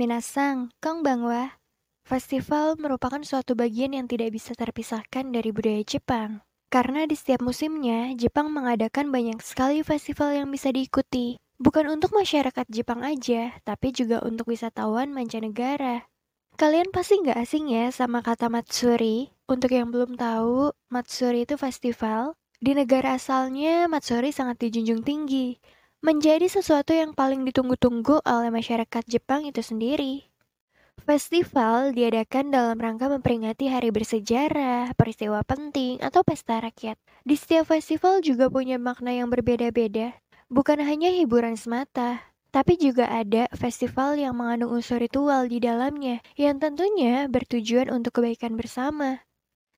Minasang, konbanwa. Festival merupakan suatu bagian yang tidak bisa terpisahkan dari budaya Jepang. Karena di setiap musimnya, Jepang mengadakan banyak sekali festival yang bisa diikuti. Bukan untuk masyarakat Jepang aja, tapi juga untuk wisatawan mancanegara. Kalian pasti nggak asing ya sama kata Matsuri? Untuk yang belum tahu, Matsuri itu festival. Di negara asalnya, Matsuri sangat dijunjung tinggi. Menjadi sesuatu yang paling ditunggu-tunggu oleh masyarakat Jepang itu sendiri. Festival diadakan dalam rangka memperingati hari bersejarah, peristiwa penting, atau pesta rakyat. Di setiap festival juga punya makna yang berbeda-beda. Bukan hanya hiburan semata, tapi juga ada festival yang mengandung unsur ritual di dalamnya, yang tentunya bertujuan untuk kebaikan bersama.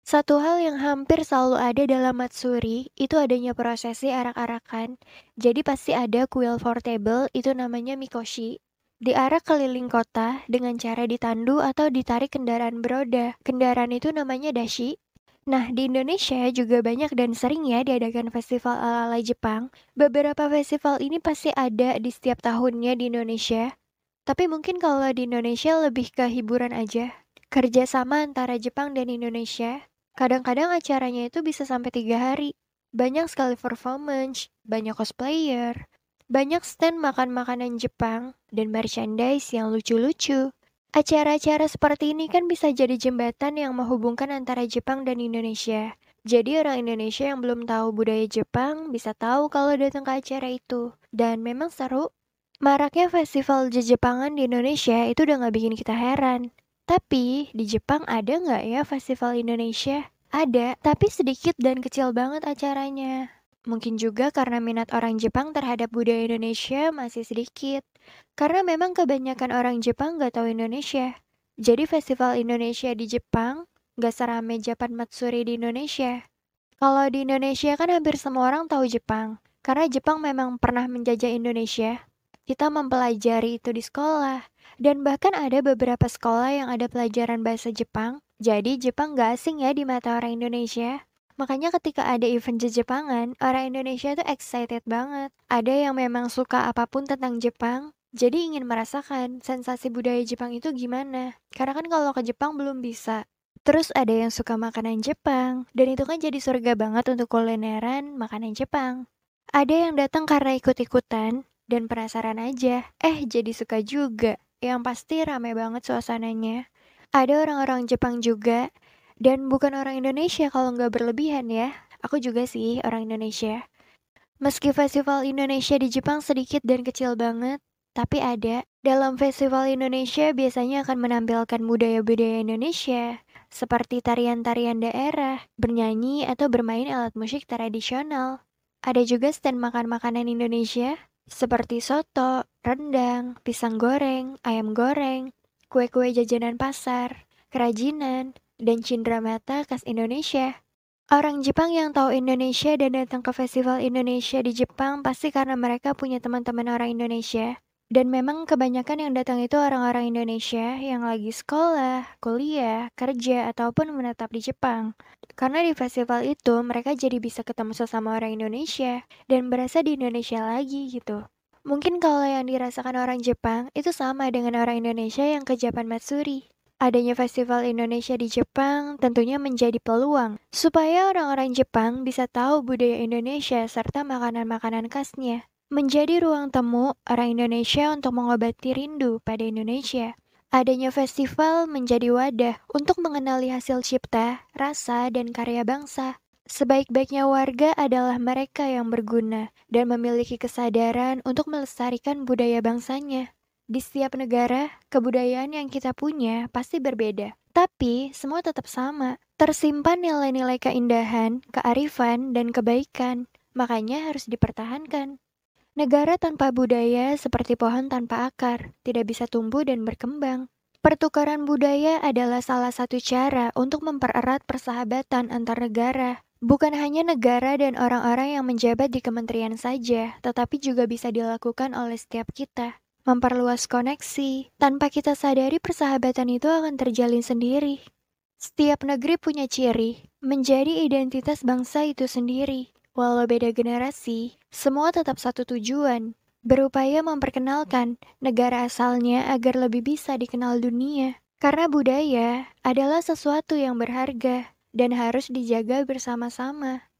Satu hal yang hampir selalu ada dalam Matsuri itu adanya prosesi arak-arakan. Jadi pasti ada kuil for table itu namanya mikoshi diarak keliling kota dengan cara ditandu atau ditarik kendaraan beroda. Kendaraan itu namanya dashi. Nah, di Indonesia juga banyak dan sering ya diadakan festival ala-ala Jepang. Beberapa festival ini pasti ada di setiap tahunnya di Indonesia. Tapi mungkin kalau di Indonesia lebih ke hiburan aja. Kerjasama antara Jepang dan Indonesia. Kadang-kadang acaranya itu bisa sampai tiga hari. Banyak sekali performance, banyak cosplayer, banyak stand makan makanan Jepang dan merchandise yang lucu-lucu. Acara-acara seperti ini kan bisa jadi jembatan yang menghubungkan antara Jepang dan Indonesia. Jadi orang Indonesia yang belum tahu budaya Jepang bisa tahu kalau datang ke acara itu. Dan memang seru. Maraknya festival Jepangan di Indonesia itu udah gak bikin kita heran. Tapi di Jepang ada nggak ya festival Indonesia? Ada, tapi sedikit dan kecil banget acaranya. Mungkin juga karena minat orang Jepang terhadap budaya Indonesia masih sedikit. Karena memang kebanyakan orang Jepang gak tahu Indonesia. Jadi festival Indonesia di Jepang gak serame Japan Matsuri di Indonesia. Kalau di Indonesia kan hampir semua orang tahu Jepang. Karena Jepang memang pernah menjajah Indonesia. Kita mempelajari itu di sekolah. Dan bahkan ada beberapa sekolah yang ada pelajaran bahasa Jepang. Jadi Jepang gak asing ya di mata orang Indonesia. Makanya ketika ada event Jepangan, orang Indonesia tuh excited banget. Ada yang memang suka apa pun tentang Jepang, jadi ingin merasakan sensasi budaya Jepang itu gimana. Karena kan kalau ke Jepang belum bisa. Terus ada yang suka makanan Jepang, dan itu kan jadi surga banget untuk kulineran makanan Jepang. Ada yang datang karena ikut-ikutan, dan penasaran aja, eh jadi suka juga. Yang pasti rame banget suasananya. Ada orang-orang Jepang juga dan bukan orang Indonesia kalau nggak berlebihan ya. Aku juga sih orang Indonesia. Meski festival Indonesia di Jepang sedikit dan kecil banget, tapi ada. Dalam festival Indonesia biasanya akan menampilkan budaya-budaya Indonesia, seperti tarian-tarian daerah, bernyanyi atau bermain alat musik tradisional. Ada juga stand makan makanan Indonesia, seperti soto, rendang, pisang goreng, ayam goreng, kue-kue jajanan pasar, kerajinan, dan cindera mata khas Indonesia. Orang Jepang yang tahu Indonesia dan datang ke festival Indonesia di Jepang pasti karena mereka punya teman-teman orang Indonesia. Dan memang kebanyakan yang datang itu orang-orang Indonesia yang lagi sekolah, kuliah, kerja, ataupun menetap di Jepang. Karena di festival itu mereka jadi bisa ketemu sesama orang Indonesia dan berasa di Indonesia lagi gitu. Mungkin kalau yang dirasakan orang Jepang itu sama dengan orang Indonesia yang ke Japan Matsuri. Adanya festival Indonesia di Jepang tentunya menjadi peluang supaya orang-orang Jepang bisa tahu budaya Indonesia serta makanan-makanan khasnya. Menjadi ruang temu orang Indonesia untuk mengobati rindu pada Indonesia. Adanya festival menjadi wadah untuk mengenali hasil cipta, rasa, dan karya bangsa. Sebaik-baiknya warga adalah mereka yang berguna dan memiliki kesadaran untuk melestarikan budaya bangsanya. Di setiap negara, kebudayaan yang kita punya pasti berbeda. Tapi, semua tetap sama. Tersimpan nilai-nilai keindahan, kearifan, dan kebaikan. Makanya harus dipertahankan. Negara tanpa budaya seperti pohon tanpa akar, tidak bisa tumbuh dan berkembang. Pertukaran budaya adalah salah satu cara untuk mempererat persahabatan antar negara. Bukan hanya negara dan orang-orang yang menjabat di kementerian saja, tetapi juga bisa dilakukan oleh setiap kita memperluas koneksi. Tanpa kita sadari persahabatan itu akan terjalin sendiri. Setiap negeri punya ciri, menjadi identitas bangsa itu sendiri. Walau beda generasi, semua tetap satu tujuan, berupaya memperkenalkan negara asalnya agar lebih bisa dikenal dunia. Karena budaya adalah sesuatu yang berharga dan harus dijaga bersama-sama.